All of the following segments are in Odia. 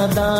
দাদা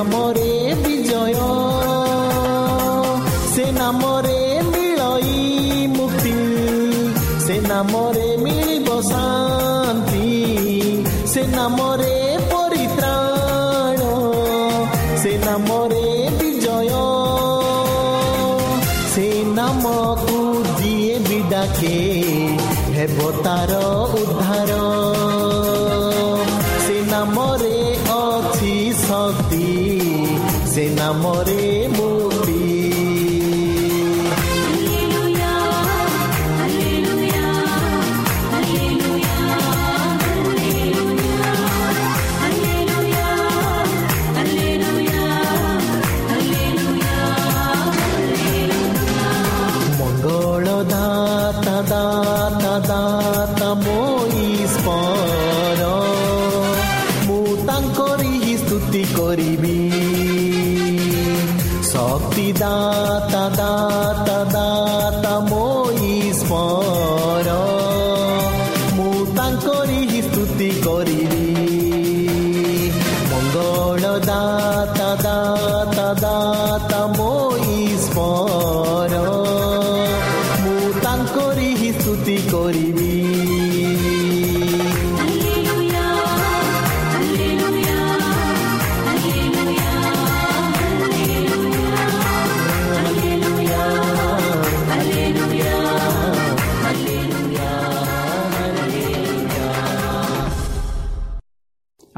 amores.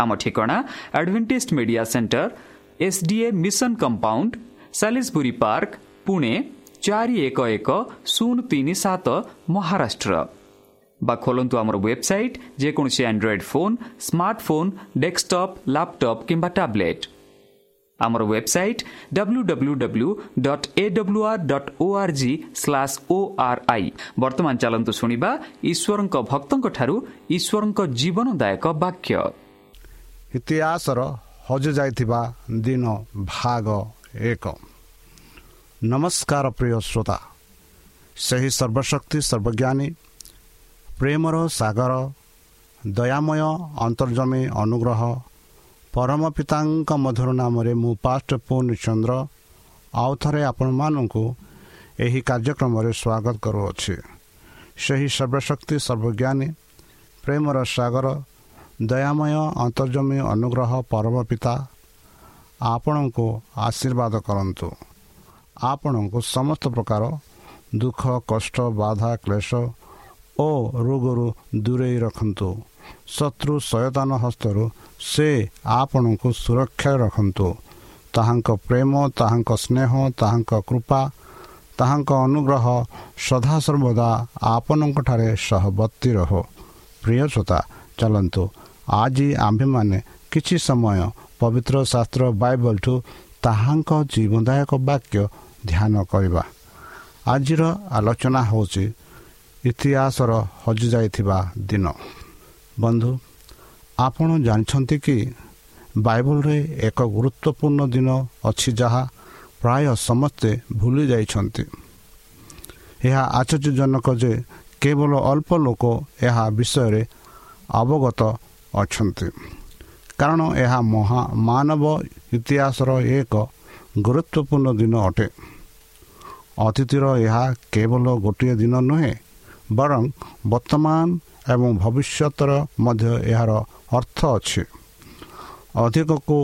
ଆମ ଠିକଣା Adventist media centre SDA mission compound Salisbury Park Pune ଚାରି ଏକ ଏକ ଶୂନ ତିନି ସାତ ମହାରାଷ୍ଟ୍ର ବା ଖୋଲନ୍ତୁ ଆମର ୱେବସାଇଟ୍ ଯେକୌଣସି Android phone smartphone desktop laptop କିମ୍ବା ଟ୍ୟାବ୍ଲେଟ୍ ଆମର website W W W dot A W R dot O R G slash O R I ବର୍ତ୍ତମାନ ଚାଲନ୍ତୁ ଶୁଣିବା ଈଶ୍ୱରଙ୍କ ଭକ୍ତଙ୍କଠାରୁ ଈଶ୍ୱରଙ୍କ ଜୀବନଦାୟକ ବାକ୍ୟ ଇତିହାସର ହଜିଯାଇଥିବା ଦିନ ଭାଗ ଏକ। ନମସ୍କାର ପ୍ରିୟ ଶ୍ରୋତା। ସେହି ସର୍ବଶକ୍ତି ସର୍ବଜ୍ଞାନୀ ପ୍ରେମର ସାଗର ଦୟାମୟ ଅନ୍ତର୍ଜମୀ ଅନୁଗ୍ରହ ପରମ ପିତାଙ୍କ ମଧୁର ନାମରେ ମୁଁ ପାଷ୍ଟ ପୂର୍ଣ୍ଣଚନ୍ଦ୍ର ଆଉ ଥରେ ଆପଣମାନଙ୍କୁ ଏହି କାର୍ଯ୍ୟକ୍ରମରେ ସ୍ୱାଗତ କରୁଅଛି। ସେହି ସର୍ବଶକ୍ତି ସର୍ବଜ୍ଞାନୀ ପ୍ରେମର ସାଗର ଦୟାମୟ ଅନ୍ତର୍ଜମୀ ଅନୁଗ୍ରହ ପରମ ପିତା ଆପଣଙ୍କୁ ଆଶୀର୍ବାଦ କରନ୍ତୁ। ଆପଣଙ୍କୁ ସମସ୍ତ ପ୍ରକାର ଦୁଃଖ କଷ୍ଟ ବାଧା କ୍ଲେଶ ଓ ରୋଗରୁ ଦୂରେଇ ରଖନ୍ତୁ। ଶତ୍ରୁ ସୟତାନ ହସ୍ତରୁ ସେ ଆପଣଙ୍କୁ ସୁରକ୍ଷା ରଖନ୍ତୁ। ତାହାଙ୍କ ପ୍ରେମ ତାହାଙ୍କ ସ୍ନେହ ତାହାଙ୍କ କୃପା ତାହାଙ୍କ ଅନୁଗ୍ରହ ସଦାସର୍ବଦା ଆପଣଙ୍କଠାରେ ସହବର୍ତ୍ତୀ ରହୁ। ପ୍ରିୟ ଶ୍ରୋତା ଚାଲନ୍ତୁ ଆଜି ଆମ୍ଭେମାନେ କିଛି ସମୟ ପବିତ୍ର ଶାସ୍ତ୍ର ବାଇବଲଠୁ ତାହାଙ୍କ ଜୀବନଦାୟକ ବାକ୍ୟ ଧ୍ୟାନ କରିବା। ଆଜିର ଆଲୋଚନା ହେଉଛି ଇତିହାସର ହଜିଯାଇଥିବା ଦିନ। ବନ୍ଧୁ ଆପଣ ଜାଣିଛନ୍ତି କି ବାଇବଲରେ ଏକ ଗୁରୁତ୍ୱପୂର୍ଣ୍ଣ ଦିନ ଅଛି ଯାହା ପ୍ରାୟ ସମସ୍ତେ ଭୁଲି ଯାଇଛନ୍ତି। ଏହା ଆଶ୍ଚର୍ଯ୍ୟଜନକ ଯେ କେବଳ ଅଳ୍ପ ଲୋକ ଏହା ବିଷୟରେ ଅବଗତ ଅଛନ୍ତି। କାରଣ ଏହା ମହା ମାନବ ଇତିହାସର ଏକ ଗୁରୁତ୍ୱପୂର୍ଣ୍ଣ ଦିନ ଅଟେ। ଅତିଥିର ଏହା କେବଳ ଗୋଟିଏ ଦିନ ନୁହେଁ ବରଂ ବର୍ତ୍ତମାନ ଏବଂ ଭବିଷ୍ୟତର ମଧ୍ୟ ଏହାର ଅର୍ଥ ଅଛି। ଅଧିକକୁ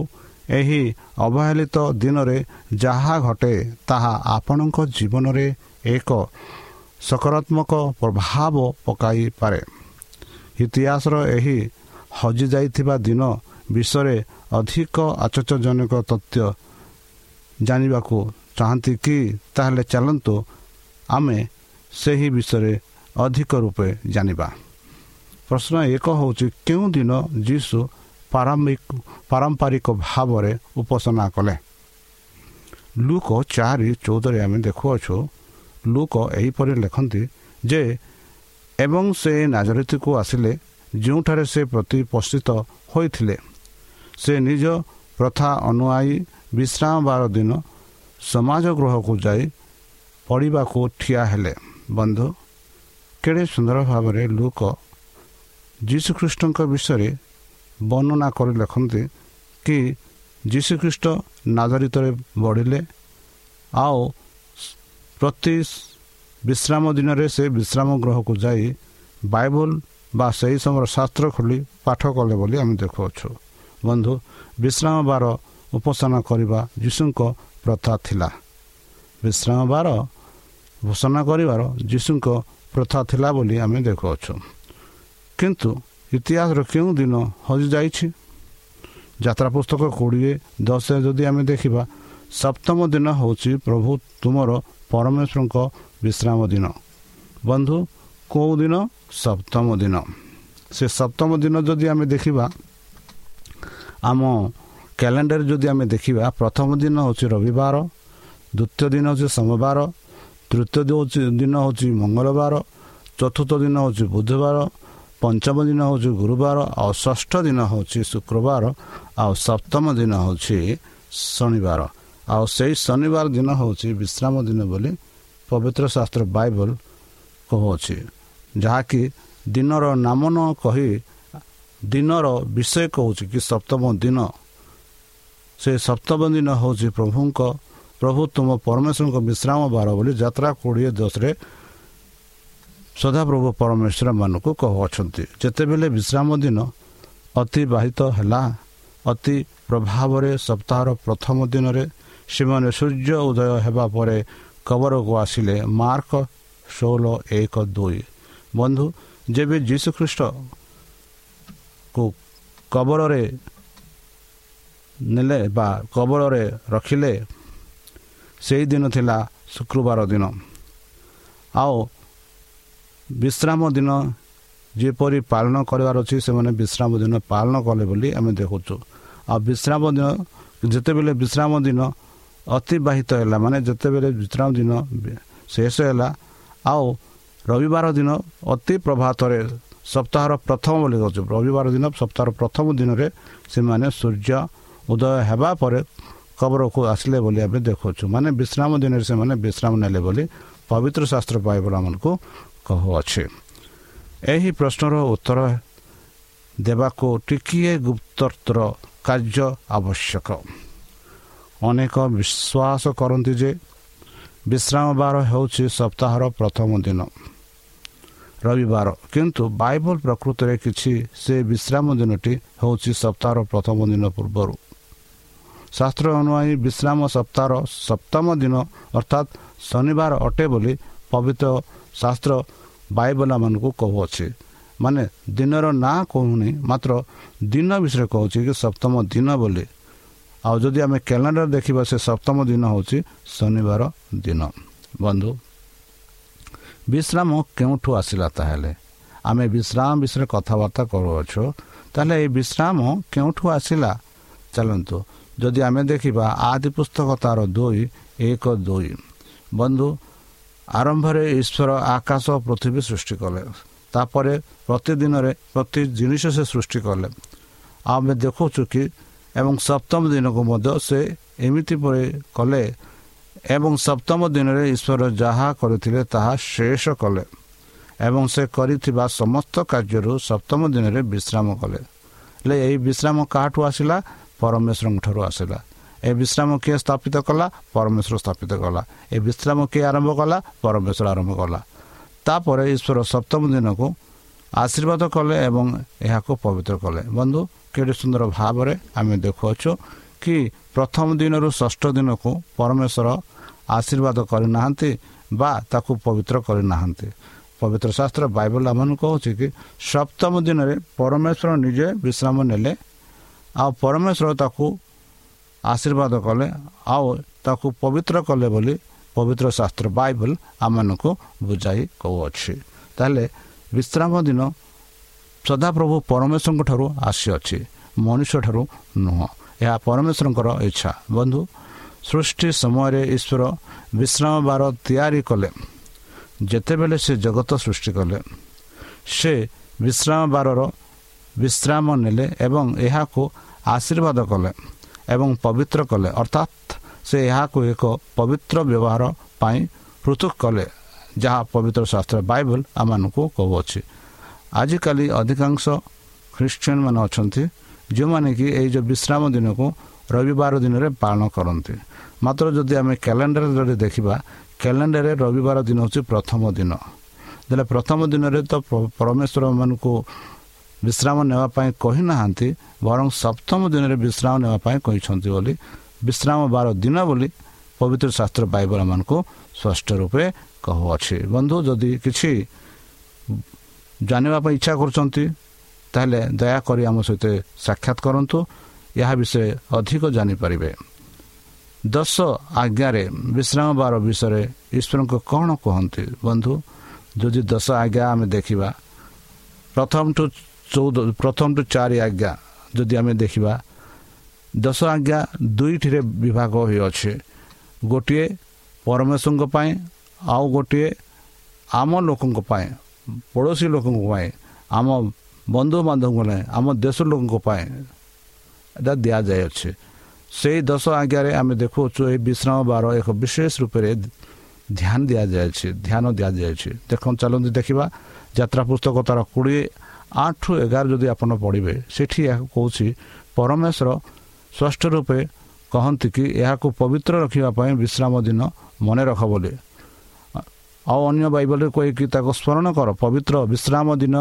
ଏହି ଅବହେଳିତ ଦିନରେ ଯାହା ଘଟେ ତାହା ଆପଣଙ୍କ ଜୀବନରେ ଏକ ସକାରାତ୍ମକ ପ୍ରଭାବ ପକାଇପାରେ ଇତିହାସର ଏହି ହଜିଯାଇଥିବା ଦିନ ବିଷୟରେ ଅଧିକ ଆଶ୍ଚର୍ଯ୍ୟଜନକ ତଥ୍ୟ ଜାଣିବାକୁ ଚାହାନ୍ତି କି ତାହେଲେ ଚାଲନ୍ତୁ ଆମେ ସେହି ବିଷୟରେ ଅଧିକ ରୂପେ ଜାଣିବା। ପ୍ରଶ୍ନ ଏକ ହେଉଛି କେଉଁ ଦିନ ଯୀଶୁ ପାରମ୍ପରିକ ଭାବରେ ଉପାସନା କଲେ? ଲୁକ ଚାରି ଚଉଦରେ ଆମେ ଦେଖୁଅଛୁ ଲୁକ ଏହିପରି ଲେଖନ୍ତି ଯେ ଏବଂ ସେ ନାଜରିତିକୁ ଆସିଲେ ଯେଉଁଠାରେ ସେ ପ୍ରତିପୋଷିତ ହୋଇଥିଲେ ସେ ନିଜ ପ୍ରଥା ଅନୁଆଇ ବିଶ୍ରାମବାର ଦିନ ସମାଜ ଗୃହକୁ ଯାଇ ପଢ଼ିବାକୁ ଠିଆ ହେଲେ। ବନ୍ଧୁ କେଡ଼େ ସୁନ୍ଦର ଭାବରେ ଲୋକ ଯୀଶୁଖ୍ରୀଷ୍ଟଙ୍କ ବିଷୟରେ ବର୍ଣ୍ଣନା କରି ଲେଖନ୍ତି କି ଯୀଶୁଖ୍ରୀଷ୍ଟ ନାଗରିତରେ ବଢ଼ିଲେ ଆଉ ପ୍ରତି ବିଶ୍ରାମ ଦିନରେ ସେ ବିଶ୍ରାମ ଗୃହକୁ ଯାଇ ବାଇବଲ ବା ସେହି ସମୟର ଶାସ୍ତ୍ର ଖୋଲି ପାଠ କଲେ ବୋଲି ଆମେ ଦେଖୁଅଛୁ। ବନ୍ଧୁ ବିଶ୍ରାମ ବାର ଉପାସନା କରିବା ଯୀଶୁଙ୍କ ପ୍ରଥା ଥିଲା। ବିଶ୍ରାମ ବାର ଘୋଷଣା କରିବାର ଯୀଶୁଙ୍କ ପ୍ରଥା ଥିଲା ବୋଲି ଆମେ ଦେଖୁଅଛୁ। କିନ୍ତୁ ଇତିହାସର କେଉଁ ଦିନ ହଜିଯାଇଛି ଯାତ୍ରା ପୁସ୍ତକ କୋଡ଼ିଏ ଦଶ ଯଦି ଆମେ ଦେଖିବା ସପ୍ତମ ଦିନ ହେଉଛି ପ୍ରଭୁ ତୁମର ପରମେଶ୍ୱରଙ୍କ ବିଶ୍ରାମ ଦିନ। ବନ୍ଧୁ କେଉଁ ଦିନ? ସପ୍ତମ ଦିନ। ସେ ସପ୍ତମ ଦିନ ଯଦି ଆମେ ଦେଖିବା ଆମ କ୍ୟାଲେଣ୍ଡର ଯଦି ଆମେ ଦେଖିବା ପ୍ରଥମ ଦିନ ହେଉଛି ରବିବାର ଦ୍ୱିତୀୟ ଦିନ ହେଉଛି ସୋମବାର ତୃତୀୟ ଦିନ ହେଉଛି ମଙ୍ଗଳବାର ଚତୁର୍ଥ ଦିନ ହେଉଛି ବୁଧବାର ପଞ୍ଚମ ଦିନ ହେଉଛି ଗୁରୁବାର ଆଉ ଷଷ୍ଠ ଦିନ ହେଉଛି ଶୁକ୍ରବାର ଆଉ ସପ୍ତମ ଦିନ ହେଉଛି ଶନିବାର। ଆଉ ସେଇ ଶନିବାର ଦିନ ହେଉଛି ବିଶ୍ରାମ ଦିନ ବୋଲି ପବିତ୍ର ଶାସ୍ତ୍ର ବାଇବଲ କହୁଅଛି। ଯାହାକି ଦିନର ନାମ ନ କହି ଦିନର ବିଷୟ କହୁଛି କି ସପ୍ତମ ଦିନ ସେ ସପ୍ତମ ଦିନ ହେଉଛି ପ୍ରଭୁଙ୍କ ପ୍ରଭୁ ତୁମ ପରମେଶ୍ୱରଙ୍କ ବିଶ୍ରାମ ବାର ବୋଲି ଯାତ୍ରା କୋଡ଼ିଏ ଦଶରେ ସଦାପ୍ରଭୁ ପରମେଶ୍ୱରମାନଙ୍କୁ କହୁଅଛନ୍ତି। ଯେତେବେଳେ ବିଶ୍ରାମ ଦିନ ଅତିବାହିତ ହେଲା ଅତି ପ୍ରଭାବରେ ସପ୍ତାହର ପ୍ରଥମ ଦିନରେ ସେମାନେ ସୂର୍ଯ୍ୟ ଉଦୟ ହେବା ପରେ କବରକୁ ଆସିଲେ ମାର୍କ ଷୋହଳ ଏକ ଦୁଇ। ବନ୍ଧୁ ଯେବେ ଯୀଶୁଖ୍ରୀଷ୍ଟକୁ କବରରେ ନେଲେ ବା କବଳରେ ରଖିଲେ ସେଇ ଦିନ ଥିଲା ଶୁକ୍ରବାର ଦିନ। ଆଉ ବିଶ୍ରାମ ଦିନ ଯେପରି ପାଳନ କରିବାର ଅଛି ସେମାନେ ବିଶ୍ରାମ ଦିନ ପାଳନ କଲେ ବୋଲି ଆମେ ଦେଖୁଛୁ। ଆଉ ବିଶ୍ରାମ ଦିନ ଯେତେବେଳେ ବିଶ୍ରାମ ଦିନ ଅତିବାହିତ ହେଲା ମାନେ ଯେତେବେଳେ ବିଶ୍ରାମ ଦିନ ଶେଷ ହେଲା ଆଉ ରବିବାର ଦିନ ଅତି ପ୍ରଭାତରେ ସପ୍ତାହର ପ୍ରଥମ ବୋଲି କହୁଛୁ ରବିବାର ଦିନ ସପ୍ତାହର ପ୍ରଥମ ଦିନରେ ସେମାନେ ସୂର୍ଯ୍ୟ ଉଦୟ ହେବା ପରେ କବରକୁ ଆସିଲେ ବୋଲି ଆମେ ଦେଖୁଛୁ। ମାନେ ବିଶ୍ରାମ ଦିନରେ ସେମାନେ ବିଶ୍ରାମ ନେଲେ ବୋଲି ପବିତ୍ର ଶାସ୍ତ୍ର ଆମକୁ କହୁଅଛି। ଏହି ପ୍ରଶ୍ନର ଉତ୍ତର ଦେବାକୁ ଟିକିଏ ଗୁପ୍ତର କାର୍ଯ୍ୟ ଆବଶ୍ୟକ। ଅନେକ ବିଶ୍ୱାସ କରନ୍ତି ଯେ ବିଶ୍ରାମ ବାର ହେଉଛି ସପ୍ତାହର ପ୍ରଥମ ଦିନ। ରବିବାର। କିନ୍ତୁ ବାଇବଲ ପ୍ରକୃତରେ କିଛି ସେ ବିଶ୍ରାମ ଦିନଟି ହେଉଛି ସପ୍ତାହର ପ୍ରଥମ ଦିନ ପୂର୍ବରୁ। ଶାସ୍ତ୍ର ଅନୁଯାୟୀ ବିଶ୍ରାମ ସପ୍ତାହର ସପ୍ତମ ଦିନ ଅର୍ଥାତ୍ ଶନିବାର ଅଟେ ବୋଲି ପବିତ୍ର ଶାସ୍ତ୍ର ବାଇବଲାମାନଙ୍କୁ କହୁଅଛି। ମାନେ ଦିନର ନାଁ କହୁନି ମାତ୍ର ଦିନ ବିଷୟରେ କହୁଛି କି ସପ୍ତମ ଦିନ ବୋଲି। ଆଉ ଯଦି ଆମେ କ୍ୟାଲେଣ୍ଡର ଦେଖିବା ସେ ସପ୍ତମ ଦିନ ହେଉଛି ଶନିବାର ଦିନ। ବନ୍ଧୁ ବିଶ୍ରାମ କେଉଁଠୁ ଆସିଲା ତାହେଲେ? ଆମେ ବିଶ୍ରାମ ବିଷୟରେ କଥାବାର୍ତ୍ତା କରୁଅଛୁ। ତାହେଲେ ଏଇ ବିଶ୍ରାମ କେଉଁଠୁ ଆସିଲା? ଚାଲନ୍ତୁ। ଯଦି ଆମେ ଦେଖିବା ଆଦି ପୁସ୍ତକ ତାର ଦୁଇ ଏକ ଦୁଇ। ବନ୍ଧୁ ଆରମ୍ଭରେ ଈଶ୍ୱର ଆକାଶ ପୃଥିବୀ ସୃଷ୍ଟି କଲେ। ତାପରେ ପ୍ରତିଦିନରେ ପ୍ରତି ଜିନିଷ ସେ ସୃଷ୍ଟି କଲେ। ଆମେ ଦେଖୁଛୁ କି ଏବଂ ସପ୍ତମ ଦିନକୁ ମଧ୍ୟ ସେ ଏମିତି ପରେ କଲେ। ଏବଂ ସପ୍ତମ ଦିନରେ ଈଶ୍ୱର ଯାହା କରିଥିଲେ ତାହା ଶେଷ କଲେ ଏବଂ ସେ କରିଥିବା ସମସ୍ତ କାର୍ଯ୍ୟରୁ ସପ୍ତମ ଦିନରେ ବିଶ୍ରାମ କଲେ ହେଲେ ଏହି ବିଶ୍ରାମ କାହାଠୁ ଆସିଲା ପରମେଶ୍ୱରଙ୍କ ଠାରୁ ଆସିଲା ଏ ବିଶ୍ରାମ କିଏ ସ୍ଥାପିତ କଲା? ପରମେଶ୍ୱର ସ୍ଥାପିତ କଲା। ଏ ବିଶ୍ରାମ କିଏ ଆରମ୍ଭ କଲା? ପରମେଶ୍ୱର ଆରମ୍ଭ କଲା। ତାପରେ ଈଶ୍ୱର ସପ୍ତମ ଦିନକୁ ଆଶୀର୍ବାଦ କଲେ ଏବଂ ଏହାକୁ ପବିତ୍ର କଲେ। ବନ୍ଧୁ କେଡ଼େ ସୁନ୍ଦର ଭାବରେ ଆମେ ଦେଖୁଅଛୁ କି ପ୍ରଥମ ଦିନରୁ ଷଷ୍ଠ ଦିନକୁ ପରମେଶ୍ୱର ଆଶୀର୍ବାଦ କରିନାହାନ୍ତି ବା ତାକୁ ପବିତ୍ର କରିନାହାନ୍ତି। ପବିତ୍ର ଶାସ୍ତ୍ର ବାଇବଲ ଆମମାନଙ୍କୁ କହୁଛି କି ସପ୍ତମ ଦିନରେ ପରମେଶ୍ୱର ନିଜେ ବିଶ୍ରାମ ନେଲେ ଆଉ ପରମେଶ୍ୱର ତାକୁ ଆଶୀର୍ବାଦ କଲେ ଆଉ ତାକୁ ପବିତ୍ର କଲେ ବୋଲି ପବିତ୍ର ଶାସ୍ତ୍ର ବାଇବଲ ଆମମାନଙ୍କୁ ବୁଝାଇ କହୁଅଛି। ତାହେଲେ ବିଶ୍ରାମ ଦିନ ସଦାପ୍ରଭୁ ପରମେଶ୍ୱରଙ୍କ ଠାରୁ ଆସିଅଛି ମଣିଷ ଠାରୁ ନୁହଁ। ଏହା ପରମେଶ୍ୱରଙ୍କର ଇଚ୍ଛା। ବନ୍ଧୁ ସୃଷ୍ଟି ସମୟରେ ଈଶ୍ୱର ବିଶ୍ରାମ ବାର ତିଆରି କଲେ। ଯେତେବେଳେ ସେ ଜଗତ ସୃଷ୍ଟି କଲେ ସେ ବିଶ୍ରାମ ବାରର ବିଶ୍ରାମ ନେଲେ ଏବଂ ଏହାକୁ ଆଶୀର୍ବାଦ କଲେ ଏବଂ ପବିତ୍ର କଲେ। ଅର୍ଥାତ୍ ସେ ଏହାକୁ ଏକ ପବିତ୍ର ବ୍ୟବହାର ପାଇଁ ପୃଥକ କଲେ ଯାହା ପବିତ୍ର ଶାସ୍ତ୍ର ବାଇବଲ ଆମମାନଙ୍କୁ କହୁଅଛି। ଆଜିକାଲି ଅଧିକାଂଶ ଖ୍ରୀଷ୍ଟିଆନ ମାନେ ଅଛନ୍ତି ଯେଉଁମାନେ କି ଏଇ ଯେଉଁ ବିଶ୍ରାମ ଦିନକୁ ରବିବାର ଦିନରେ ପାଳନ କରନ୍ତି। ମାତ୍ର ଯଦି ଆମେ କ୍ୟାଲେଣ୍ଡର ଯଦି ଦେଖିବା କ୍ୟାଲେଣ୍ଡରରେ ରବିବାର ଦିନ ହେଉଛି ପ୍ରଥମ ଦିନ। ଦେଲେ ପ୍ରଥମ ଦିନରେ ତ ପରମେଶ୍ୱର ମାନଙ୍କୁ ବିଶ୍ରାମ ନେବା ପାଇଁ କହିନାହାନ୍ତି ବରଂ ସପ୍ତମ ଦିନରେ ବିଶ୍ରାମ ନେବା ପାଇଁ କହିଛନ୍ତି ବୋଲି ବିଶ୍ରାମ ବାର ଦିନ ବୋଲି ପବିତ୍ର ଶାସ୍ତ୍ର ବାଇବଲ ମାନଙ୍କୁ ସ୍ପଷ୍ଟ ରୂପେ କହୁଅଛି। ବନ୍ଧୁ ଯଦି କିଛି ଜାଣିବା ପାଇଁ ଇଚ୍ଛା କରୁଛନ୍ତି ତାହେଲେ ଦୟାକରି ଆମ ସହିତ ସାକ୍ଷାତ କରନ୍ତୁ। ଏହା ବିଷୟରେ ଅଧିକ ଜାଣିପାରିବେ। ଦଶ ଆଜ୍ଞାରେ ବିଶ୍ରାମ ବାର ବିଷୟରେ ଈଶ୍ୱରଙ୍କ କ'ଣ କୁହନ୍ତି? ବନ୍ଧୁ ଯଦି ଦଶ ଆଜ୍ଞା ଆମେ ଦେଖିବା ପ୍ରଥମଠୁ ଚଉଦ ପ୍ରଥମଠୁ ଚାରି ଆଜ୍ଞା ଯଦି ଆମେ ଦେଖିବା ଦଶ ଆଜ୍ଞା ଦୁଇଟିରେ ବିଭାଗ ହୋଇଅଛି। ଗୋଟିଏ ପରମେଶ୍ୱରଙ୍କ ପାଇଁ ଆଉ ଗୋଟିଏ ଆମ ଲୋକଙ୍କ ପାଇଁ ପଡ଼ୋଶୀ ଲୋକଙ୍କ ପାଇଁ ଆମ ବନ୍ଧୁବାନ୍ଧବଙ୍କ ପାଇଁ ଆମ ଦେଶ ଲୋକଙ୍କ ପାଇଁ ଏଇଟା ଦିଆଯାଇଅଛି ସେଇ ଦଶ ଆଜ୍ଞାରେ ଆମେ ଦେଖୁଅଛୁ ଏହି ବିଶ୍ରାମ ବାର ଏକ ବିଶେଷ ରୂପରେ ଧ୍ୟାନ ଦିଆଯାଇଛି ଧ୍ୟାନ ଦିଆଯାଇଛି। ଦେଖନ୍ତୁ ଚାଲନ୍ତୁ ଦେଖିବା। ଯାତ୍ରା ପୁସ୍ତକ ତାର କୋଡ଼ିଏ ଆଠରୁ ଏଗାର ଯଦି ଆପଣ ପଢ଼ିବେ ସେଠି ଏହାକୁ କହୁଛି ପରମେଶ୍ୱର ସ୍ପଷ୍ଟ ରୂପେ କହନ୍ତି କି ଏହାକୁ ପବିତ୍ର ରଖିବା ପାଇଁ ବିଶ୍ରାମ ଦିନ ମନେ ରଖ ବୋଲି। ଆଉ ଅନ୍ୟ ବାଇବଲରେ କହିକି ତାକୁ ସ୍ମରଣ କର ପବିତ୍ର ବିଶ୍ରାମ ଦିନ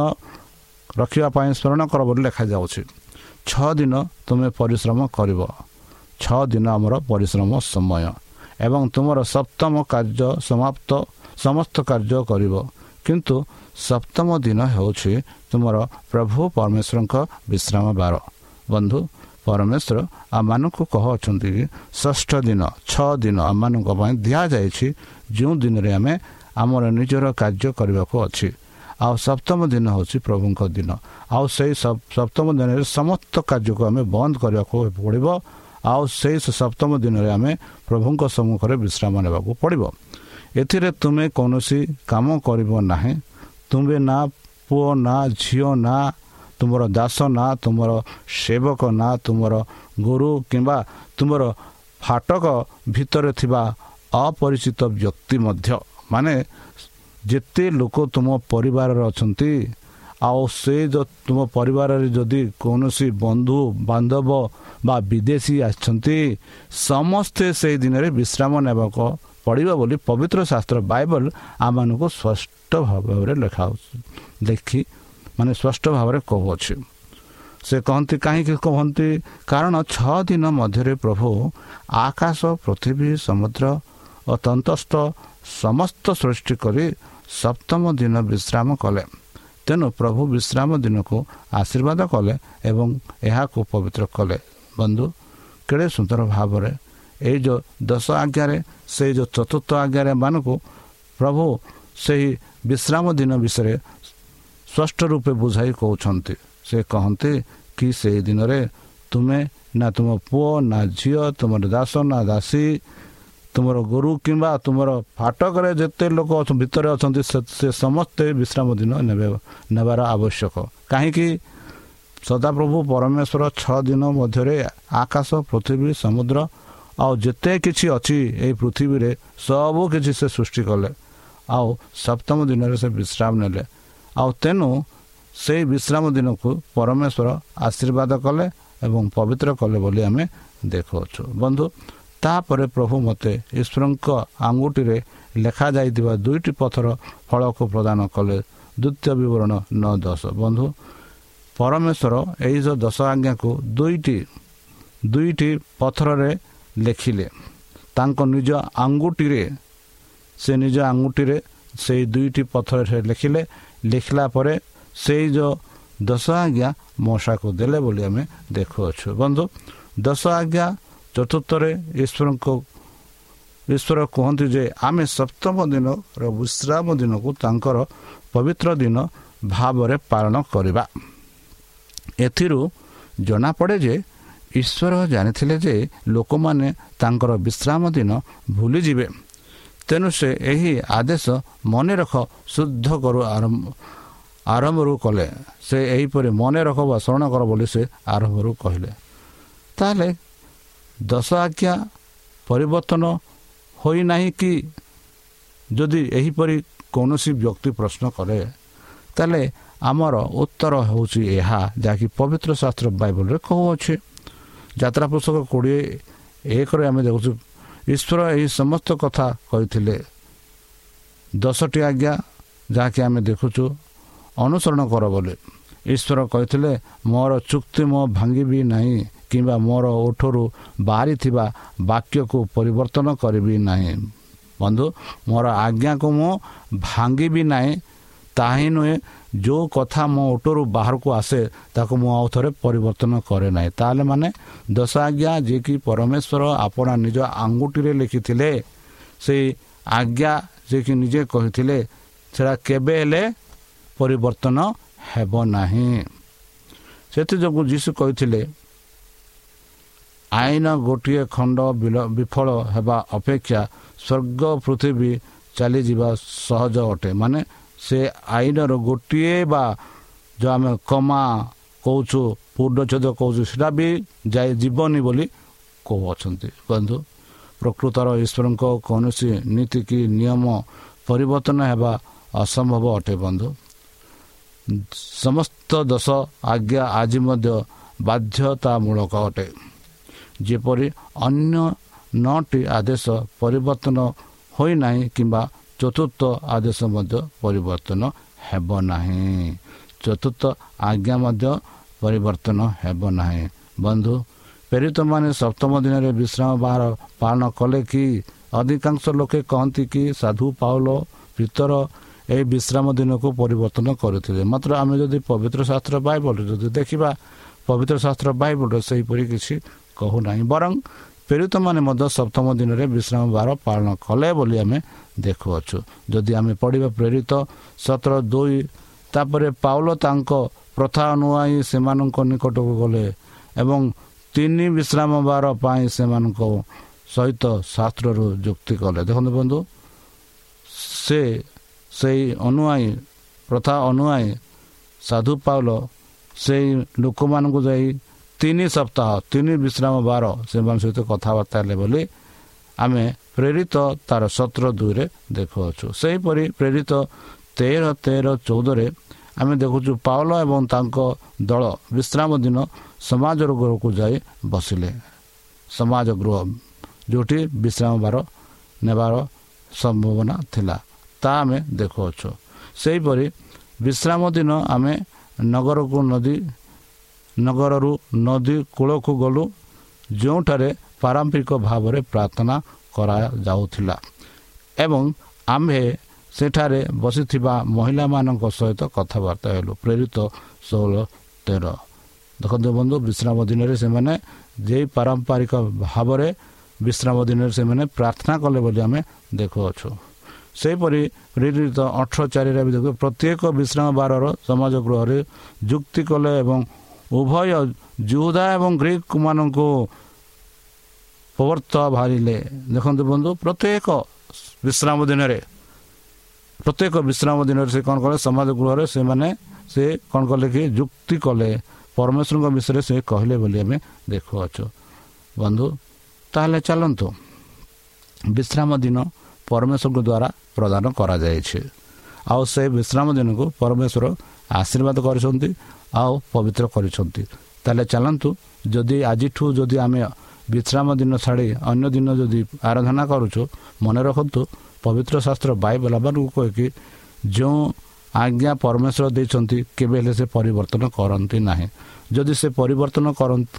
ରଖିବା ପାଇଁ ସ୍ମରଣ କର ବୋଲି ଲେଖାଯାଉଛି। ଛଅ ଦିନ ତୁମେ ପରିଶ୍ରମ କରିବ। ଛଅ ଦିନ ଆମର ପରିଶ୍ରମ ସମୟ। ଏବଂ ତୁମର ସପ୍ତମ କାର୍ଯ୍ୟ ସମାପ୍ତ ସମସ୍ତ କାର୍ଯ୍ୟ କରିବ। କିନ୍ତୁ ସପ୍ତମ ଦିନ ହେଉଛି ତୁମର ପ୍ରଭୁ ପରମେଶ୍ୱରଙ୍କ ବିଶ୍ରାମ ବାର ବନ୍ଧୁ ପରମେଶ୍ୱର ଆମମାନଙ୍କୁ କହୁଅଛନ୍ତି କି ଷଷ୍ଠ ଦିନ ଛଅ ଦିନ ଆମମାନଙ୍କ ପାଇଁ ଦିଆଯାଇଛି। ଯେଉଁ ଦିନରେ ଆମେ ଆମର ନିଜର କାର୍ଯ୍ୟ କରିବାକୁ ଅଛି। ଆଉ ସପ୍ତମ ଦିନ ହେଉଛି ପ୍ରଭୁଙ୍କ ଦିନ। ଆଉ ସେଇ ସପ୍ତମ ଦିନରେ ସମସ୍ତ କାର୍ଯ୍ୟକୁ ଆମେ ବନ୍ଦ କରିବାକୁ ପଡ଼ିବ। ଆଉ ସେଇ ସପ୍ତମ ଦିନରେ ଆମେ ପ୍ରଭୁଙ୍କ ସମ୍ମୁଖରେ ବିଶ୍ରାମ ନେବାକୁ ପଡ଼ିବ। ଏଥିରେ ତୁମେ କୌଣସି କାମ କରିବ ନାହିଁ। ତୁମେ ନା ପୁଅ ନା ଝିଅ ନା ତୁମର ଦାସ ନା ତୁମର ସେବକ ନା ତୁମର ଗୁରୁ କିମ୍ବା ତୁମର ଫାଟକ ଭିତରେ ଥିବା ଅପରିଚିତ ବ୍ୟକ୍ତି ମଧ୍ୟ। ମାନେ ଯେତେ ଲୋକ ତୁମ ପରିବାରରେ ଅଛନ୍ତି ଆଉ ସେ ତୁମ ପରିବାରରେ ଯଦି କୌଣସି ବନ୍ଧୁ ବାନ୍ଧବ ବା ବିଦେଶୀ ଆସିଛନ୍ତି ସମସ୍ତେ ସେହି ଦିନରେ ବିଶ୍ରାମ ନେବାକୁ ପଡ଼ିବ ବୋଲି ପବିତ୍ର ଶାସ୍ତ୍ର ବାଇବଲ ଆମମାନଙ୍କୁ ସ୍ପଷ୍ଟ ଭାବରେ ଲେଖା ଲେଖି ମାନେ ସ୍ପଷ୍ଟ ଭାବରେ କହୁଅଛି। ସେ କହନ୍ତି କାହିଁକି କହନ୍ତି? କାରଣ ଛଅ ଦିନ ମଧ୍ୟରେ ପ୍ରଭୁ ଆକାଶ ପୃଥିବୀ ସମୁଦ୍ର ଓ ତନ୍ତସ୍ଥ ସମସ୍ତ ସୃଷ୍ଟି କରି ସପ୍ତମ ଦିନ ବିଶ୍ରାମ କଲେ। ତେଣୁ ପ୍ରଭୁ ବିଶ୍ରାମ ଦିନକୁ ଆଶୀର୍ବାଦ କଲେ ଏବଂ ଏହାକୁ ପବିତ୍ର କଲେ। ବନ୍ଧୁ କେଡ଼େ ସୁନ୍ଦର ଭାବରେ ଏଇ ଯେଉଁ ଦଶ ଆଜ୍ଞାରେ ସେଇ ଯେଉଁ ଚତୁର୍ଥ ଆଜ୍ଞାରେ ମାନଙ୍କୁ ପ୍ରଭୁ ସେହି ବିଶ୍ରାମ ଦିନ ବିଷୟରେ ସ୍ପଷ୍ଟ ରୂପେ ବୁଝାଇ କହୁଛନ୍ତି। ସେ କହନ୍ତି କି ସେହି ଦିନରେ ତୁମେ ନା ତୁମ ପୁଅ ନା ଝିଅ ତୁମର ଦାସ ନା ଦାସୀ ତୁମର ଗୁରୁ କିମ୍ବା ତୁମର ଫାଟକରେ ଯେତେ ଲୋକ ଭିତରେ ଅଛନ୍ତି ସେ ସମସ୍ତେ ବିଶ୍ରାମ ଦିନ ନେବେ ନେବାର ଆବଶ୍ୟକ। କାହିଁକି? ସଦାପ୍ରଭୁ ପରମେଶ୍ୱର ଛଅ ଦିନ ମଧ୍ୟରେ ଆକାଶ ପୃଥିବୀ ସମୁଦ୍ର ଆଉ ଯେତେ କିଛି ଅଛି ଏହି ପୃଥିବୀରେ ସବୁ କିଛି ସେ ସୃଷ୍ଟି କଲେ। ଆଉ ସପ୍ତମ ଦିନରେ ସେ ବିଶ୍ରାମ ନେଲେ। ଆଉ ତେଣୁ ସେଇ ବିଶ୍ରାମ ଦିନକୁ ପରମେଶ୍ୱର ଆଶୀର୍ବାଦ କଲେ ଏବଂ ପବିତ୍ର କଲେ ବୋଲି ଆମେ ଦେଖୁଅଛୁ। ବନ୍ଧୁ ତାପରେ ପ୍ରଭୁ ମୋତେ ଈଶ୍ୱରଙ୍କ ଆଙ୍ଗୁଠିରେ ଲେଖାଯାଇଥିବା ଦୁଇଟି ପଥର ଫଳକୁ ପ୍ରଦାନ କଲେ। ଦ୍ୱିତୀୟ ବିବରଣ ନଅ ଦଶ। ବନ୍ଧୁ ପରମେଶ୍ୱର ଏହି ଯେଉଁ ଦଶ ଆଜ୍ଞାକୁ ଦୁଇଟି ଦୁଇଟି ପଥରରେ ଲେଖିଲେ। ତାଙ୍କ ନିଜ ଆଙ୍ଗୁଠିରେ ସେ ନିଜ ଆଙ୍ଗୁଠିରେ ସେଇ ଦୁଇଟି ପଥରରେ ଲେଖିଲେ। ଲେଖିଲା ପରେ ସେଇ ଯେଉଁ ଦଶ ଆଜ୍ଞା ମଶାକୁ ଦେଲେ ବୋଲି ଆମେ ଦେଖୁଅଛୁ। ବନ୍ଧୁ ଦଶ ଆଜ୍ଞା ଚତୁର୍ଥରେ ଈଶ୍ୱରଙ୍କ ଈଶ୍ୱର କୁହନ୍ତି ଯେ ଆମେ ସପ୍ତମ ଦିନର ବିଶ୍ରାମ ଦିନକୁ ତାଙ୍କର ପବିତ୍ର ଦିନ ଭାବରେ ପାଳନ କରିବା। ଏଥିରୁ ଜଣାପଡ଼େ ଯେ ଈଶ୍ୱର ଜାଣିଥିଲେ ଯେ ଲୋକମାନେ ତାଙ୍କର ବିଶ୍ରାମ ଦିନ ଭୁଲିଯିବେ। ତେଣୁ ସେ ଏହି ଆଦେଶ ମନେ ରଖ ଶୁଦ୍ଧ କରୁ ଆରମ୍ଭ ଆରମ୍ଭରୁ କଲେ। ସେ ଏହିପରି ମନେ ରଖ ବା ସ୍ମରଣ କର ବୋଲି ସେ ଆରମ୍ଭରୁ କହିଲେ। ତାହେଲେ ଦଶ ଆଜ୍ଞା ପରିବର୍ତ୍ତନ ହୋଇନାହିଁ କି? ଯଦି ଏହିପରି କୌଣସି ବ୍ୟକ୍ତି ପ୍ରଶ୍ନ କରେ ତାହେଲେ ଆମର ଉତ୍ତର ହେଉଛି ଏହା ଯାହାକି ପବିତ୍ର ଶାସ୍ତ୍ର ବାଇବଲରେ କହୁଅଛି। ଯାତ୍ରା ପୁସ୍ତକ କୋଡ଼ିଏ ଏକରେ ଆମେ ଦେଖୁଛୁ ଈଶ୍ୱର ଏହି ସମସ୍ତ କଥା କହିଥିଲେ। ଦଶଟି ଆଜ୍ଞା ଯାହାକି ଆମେ ଦେଖୁଛୁ ଅନୁସରଣ କର ବୋଲି। ଈଶ୍ୱର କହିଥିଲେ ମୋର ଚୁକ୍ତି ମୁଁ ଭାଙ୍ଗିବି ନାହିଁ କିମ୍ବା ମୋର ଓଠରୁ ବାହାରିଥିବା ବାକ୍ୟକୁ ପରିବର୍ତ୍ତନ କରିବି ନାହିଁ। ବନ୍ଧୁ ମୋର ଆଜ୍ଞାକୁ ମୁଁ ଭାଙ୍ଗିବି ନାହିଁ। ତାହା ନୁହେଁ ଯେଉଁ କଥା ମୋ ଓଟରୁ ବାହାରକୁ ଆସେ ତାକୁ ମୁଁ ଆଉ ଥରେ ପରିବର୍ତ୍ତନ କରେ ନାହିଁ। ତାହେଲେ ମାନେ ଦଶ ଆଜ୍ଞା ଯିଏକି ପରମେଶ୍ୱର ଆପଣ ନିଜ ଆଙ୍ଗୁଠିରେ ଲେଖିଥିଲେ ସେଇ ଆଜ୍ଞା ଯିଏକି ନିଜେ କହିଥିଲେ ସେଟା କେବେ ହେଲେ ପରିବର୍ତ୍ତନ ହେବ ନାହିଁ। ସେଥିଯୋଗୁଁ ଯୀଶୁ କହିଥିଲେ ଆଇନ ଗୋଟିଏ ଖଣ୍ଡ ବିଫଳ ହେବା ଅପେକ୍ଷା ସ୍ୱର୍ଗ ପୃଥିବୀ ଚାଲିଯିବା ସହଜ ଅଟେ। ମାନେ ସେ ଆଇନର ଗୋଟିଏ ବା ଯେଉଁ ଆମେ କମା କହୁଛୁ ପୂର୍ଣ୍ଣଚ୍ଛେଦ କହୁଛୁ ସେଟା ବି ଯାଇ ଯିବନି ବୋଲି କହୁଅଛନ୍ତି। ବନ୍ଧୁ ପ୍ରକୃତର ଈଶ୍ୱରଙ୍କ କୌଣସି ନୀତି କି ନିୟମ ପରିବର୍ତ୍ତନ ହେବା ଅସମ୍ଭବ ଅଟେ ବନ୍ଧୁ। ସମସ୍ତ ଦୋଷ ଆଜ୍ଞା ଆଜି ମଧ୍ୟ ବାଧ୍ୟତାମୂଳକ ଅଟେ। ଯେପରି ଅନ୍ୟ ନଅଟି ଆଦେଶ ପରିବର୍ତ୍ତନ ହୋଇନାହିଁ କିମ୍ବା ଚତୁର୍ଥ ଆଦେଶ ମଧ୍ୟ ପରିବର୍ତ୍ତନ ହେବ ନାହିଁ। ଚତୁର୍ଥ ଆଜ୍ଞା ମଧ୍ୟ ପରିବର୍ତ୍ତନ ହେବ ନାହିଁ। ବନ୍ଧୁ ପ୍ରେରିତମାନେ ସପ୍ତମ ଦିନରେ ବିଶ୍ରାମ ବାର ପାଳନ କଲେ କି? ଅଧିକାଂଶ ଲୋକେ କହନ୍ତି କି ସାଧୁ ପାଉଲ ଭିତର ଏହି ବିଶ୍ରାମ ଦିନକୁ ପରିବର୍ତ୍ତନ କରିଥିଲେ। ମାତ୍ର ଆମେ ଯଦି ପବିତ୍ର ଶାସ୍ତ୍ର ବାଇବଲ ଯଦି ଦେଖିବା ପବିତ୍ର ଶାସ୍ତ୍ର ବାଇବଲରେ ସେହିପରି କିଛି କହୁନାହିଁ। ବରଂ ପ୍ରେରିତମାନେ ମଧ୍ୟ ସପ୍ତମ ଦିନରେ ବିଶ୍ରାମ ବାର ପାଳନ କଲେ ବୋଲି ଆମେ ଦେଖୁଅଛୁ। ଯଦି ଆମେ ପଢ଼ିବା ପ୍ରେରିତ ସତର ଦୁଇ ତାପରେ ପାଉଲ ତାଙ୍କ ପ୍ରଥା ଅନୁଆଇ ସେମାନଙ୍କ ନିକଟକୁ ଗଲେ ଏବଂ ତିନି ବିଶ୍ରାମ ବାର ପାଇଁ ସେମାନଙ୍କ ସହିତ ଶାସ୍ତ୍ରରୁ ଯୁକ୍ତି କଲେ। ଦେଖନ୍ତୁ ବନ୍ଧୁ ସେ ସେଇ ଅନୁଆଇ ପ୍ରଥା ଅନୁଆଇ ସାଧୁ ପାଉଲ ସେଇ ଲୋକମାନଙ୍କୁ ଯାଇ ତିନି ସପ୍ତାହ ତିନି ବିଶ୍ରାମ ବାର ସେମାନଙ୍କ ସହିତ କଥାବାର୍ତ୍ତା ହେଲେ ବୋଲି ଆମେ ପ୍ରେରିତ ତାର ସତର ଦୁଇରେ ଦେଖୁଅଛୁ। ସେହିପରି ପ୍ରେରିତ ତେର ତେର ଚଉଦରେ ଆମେ ଦେଖୁଛୁ ପାଉଲ ଏବଂ ତାଙ୍କ ଦଳ ବିଶ୍ରାମ ଦିନ ସମାଜର ଗୃହକୁ ଯାଇ ବସିଲେ। ସମାଜ ଗୃହ ଯେଉଁଠି ବିଶ୍ରାମ ବାର ନେବାର ସମ୍ଭାବନା ଥିଲା ତାହା ଆମେ ଦେଖୁଅଛୁ। ସେହିପରି ବିଶ୍ରାମ ଦିନ ଆମେ ନଗରକୁ ନଦୀ ନଗରରୁ ନଦୀ କୂଳକୁ ଗଲୁ ଯେଉଁଠାରେ ପାରମ୍ପରିକ ଭାବରେ ପ୍ରାର୍ଥନା କରାଯାଉଥିଲା। ଏବଂ ଆମ୍ଭେ ସେଠାରେ ବସିଥିବା ମହିଳାମାନଙ୍କ ସହିତ କଥାବାର୍ତ୍ତା ହେଲୁ ପ୍ରେରିତ ଷୋହଳ ତେର। ଦେଖନ୍ତୁ ବନ୍ଧୁ ବିଶ୍ରାମ ଦିନରେ ସେମାନେ ଯେ ପାରମ୍ପରିକ ଭାବରେ ବିଶ୍ରାମ ଦିନରେ ସେମାନେ ପ୍ରାର୍ଥନା କଲେ ବୋଲି ଆମେ ଦେଖୁଅଛୁ। ସେହିପରି ପ୍ରେରିତ ଅଠର ଚାରିରେ ବି ଦେଖୁ ପ୍ରତ୍ୟେକ ବିଶ୍ରାମ ବାରର ସମାଜ ଗୃହରେ ଯୁକ୍ତି କଲେ ଏବଂ ଉଭୟ ଜୁଦା ଏବଂ ଗ୍ରୀକ ମାନଙ୍କୁ ପ୍ରବର୍ତ୍ତ ବାହାରିଲେ। ଦେଖନ୍ତୁ ବନ୍ଧୁ ପ୍ରତ୍ୟେକ ବିଶ୍ରାମ ଦିନରେ ପ୍ରତ୍ୟେକ ବିଶ୍ରାମ ଦିନରେ ସେ କ'ଣ କଲେ? ସମାଜ ଗୃହରେ ସେମାନେ ସେ କ'ଣ କଲେ କି? ଯୁକ୍ତି କଲେ। ପରମେଶ୍ୱରଙ୍କ ବିଷୟରେ ସେ କହିଲେ ବୋଲି ଆମେ ଦେଖୁଅଛୁ। ବନ୍ଧୁ ତାହେଲେ ଚାଲନ୍ତୁ। ବିଶ୍ରାମ ଦିନ ପରମେଶ୍ୱରଙ୍କ ଦ୍ୱାରା ପ୍ରଦାନ କରାଯାଇଛି। ଆଉ ସେ ବିଶ୍ରାମ ଦିନକୁ ପରମେଶ୍ୱର ଆଶୀର୍ବାଦ କରିଛନ୍ତି। ଆଉ ପବିତ୍ର କରିଛନ୍ତି। ତାହେଲେ ଚାଲନ୍ତୁ ଯଦି ଆଜିଠୁ ଯଦି ଆମେ ବିଶ୍ରାମ ଦିନ ଛାଡ଼ି ଅନ୍ୟ ଦିନ ଯଦି ଆରାଧନା କରୁଛୁ ମନେ ରଖନ୍ତୁ ପବିତ୍ର ଶାସ୍ତ୍ର ବାଇବଲମାନଙ୍କୁ କହିକି ଯେଉଁ ଆଜ୍ଞା ପରମେଶ୍ୱର ଦେଇଛନ୍ତି କେବେ ହେଲେ ସେ ପରିବର୍ତ୍ତନ କରନ୍ତି ନାହିଁ। ଯଦି ସେ ପରିବର୍ତ୍ତନ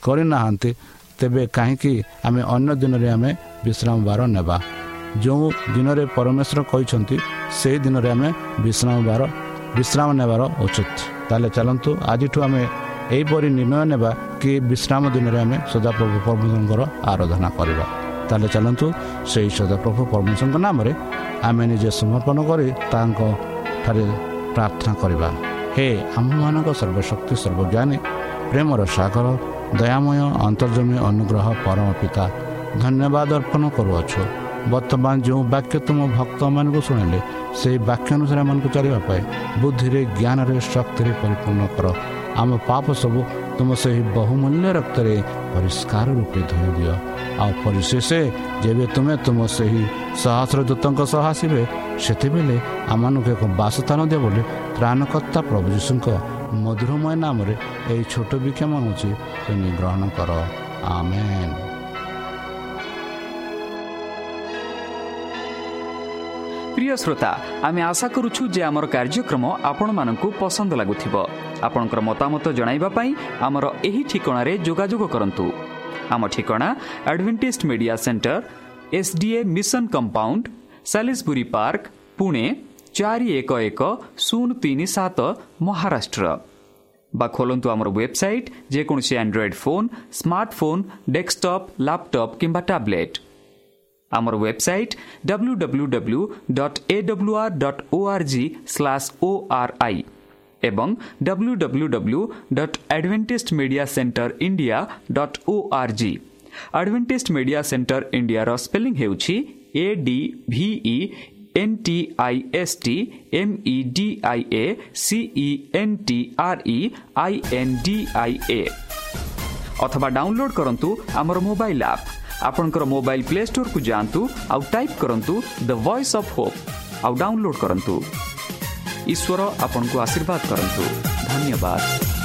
କରିନାହାନ୍ତି ତେବେ କାହିଁକି ଆମେ ଅନ୍ୟ ଦିନରେ ଆମେ ବିଶ୍ରାମ ବାର ନେବା? ଯେଉଁ ଦିନରେ ପରମେଶ୍ୱର କହିଛନ୍ତି ସେହି ଦିନରେ ଆମେ ବିଶ୍ରାମ ବାର ବିଶ୍ରାମ ନେବାର ଉଚିତ। ତାହେଲେ ଚାଲନ୍ତୁ ଆଜିଠୁ ଆମେ ଏହିପରି ନିର୍ଣ୍ଣୟ ନେବା କି ବିଶ୍ରାମ ଦିନରେ ଆମେ ସଦାପ୍ରଭୁ ପରମେଶ୍ୱରଙ୍କର ଆରାଧନା କରିବା। ତାହେଲେ ଚାଲନ୍ତୁ ସେହି ସଦାପ୍ରଭୁ ପରମେଶ୍ୱରଙ୍କ ନାମରେ ଆମେ ନିଜେ ସମର୍ପଣ କରି ତାଙ୍କ ଠାରେ ପ୍ରାର୍ଥନା କରିବା। ହେ ଆମମାନଙ୍କ ସର୍ବଶକ୍ତି ସର୍ବଜ୍ଞାନୀ ପ୍ରେମର ସାଗର ଦୟାମୟ ଅନ୍ତର୍ଜମୀ ଅନୁଗ୍ରହ ପରମ ପିତା ଧନ୍ୟବାଦ ଅର୍ପଣ କରୁଅଛୁ। ବର୍ତ୍ତମାନ ଯେଉଁ ବାକ୍ୟ ତୁମ ଭକ୍ତମାନଙ୍କୁ ଶୁଣିଲେ ସେହି ବାକ୍ୟ ଅନୁସାରେ ଏମାନଙ୍କୁ ଚାଲିବା ପାଇଁ ବୁଦ୍ଧିରେ ଜ୍ଞାନରେ ଶକ୍ତିରେ ପରିପୂର୍ଣ୍ଣ କର ଆମ ପାପ ସବୁ ତୁମ ସେହି ବହୁମୂଲ୍ୟ ରକ୍ତରେ ପରିଷ୍କାର ରୂପେ ଧୋଇ ଦିଅ ଆଉ ପରିଶେଷ ଯେବେ ତୁମେ ତୁମ ସେହି ସହସ୍ର ଦୂତଙ୍କ ସହ ଆସିବେ ସେତେବେଳେ ଆମମାନଙ୍କୁ ଏକ ବାସସ୍ଥାନ ଦିଅ ବୋଲି ତ୍ରାଣକର୍ତ୍ତା ପ୍ରଭୁ ଯୀଶୁଙ୍କ ମଧୁରମୟ ନାମରେ ଏହି ଛୋଟ ବିକ୍ଷମ ହେଉଛି ତୁମେ ଗ୍ରହଣ କର ଆମେନ୍ প্রিয় শ্রোতা, আমি আশা করুছু যে আমার কার্যক্রম আপনার পসন্দ লাগুব আপনার মতামত জনাইবা পাই আমার এই ঠিকার যোগাযোগ করতু আমার ঠিকনা advantage media centre SDA mission compound সাি park Pune চারি এক এক শূন্য তিন সাত মহারাষ্ট্র বা খোলন্তু আমার ওয়েবসাইট যেকোন Android phone smartphone desktop laptop কিংবা ট্যাবলেট ଆମର website W W W dot A W R dot O R G slash O R I ଏବଂ W W W dot advantage media centre India dot O R G advantage media centre ଇଣ୍ଡିଆର ସ୍ପେଲିଂ ହେଉଛି A D V E N T I S T M E D I A C E N T R E I N D आपणकर मोबाइल प्ले स्टोर को आउ टाइप करनतु द वॉइस अफ होप आउ डाउनलोड करनतु ईश्वर आपण आशिर्वाद आशीर्वाद करतु धन्यवाद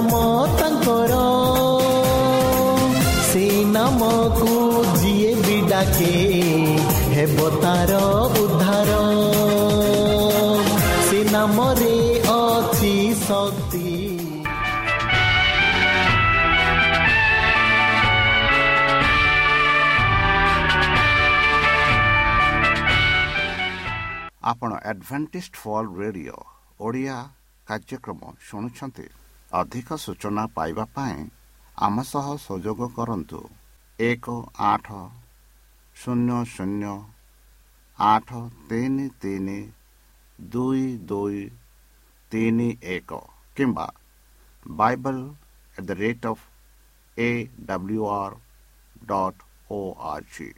କରନ୍ତୁ ଈଶ୍ୱର ଆପଣଙ୍କୁ ଆଶୀର୍ବାଦ କରନ୍ତୁ ଧନ୍ୟବାଦ ଡାକେ ହେବ ତାର ଉଦ୍ଧାର ସେ ନାମରେ ଅଛି ଶକ୍ତି ଆପଣ ଆଡଭେଣ୍ଟିସ୍ଡ ଫଲ୍ ରେଡିଓ ଓଡ଼ିଆ କାର୍ଯ୍ୟକ୍ରମ ଶୁଣୁଛନ୍ତି? ଅଧିକ ସୂଚନା ପାଇବା ପାଇଁ ଆମ ସହ ସଂଯୋଗ କରନ୍ତୁ। ଏକ ଆଠ ଶୂନ୍ୟ ଶୂନ୍ୟ ଆଠ ତିନି ତିନି ଦୁଇ ଦୁଇ ତିନି ଏକ କିମ୍ବା Bible at the rate of A W R dot O R G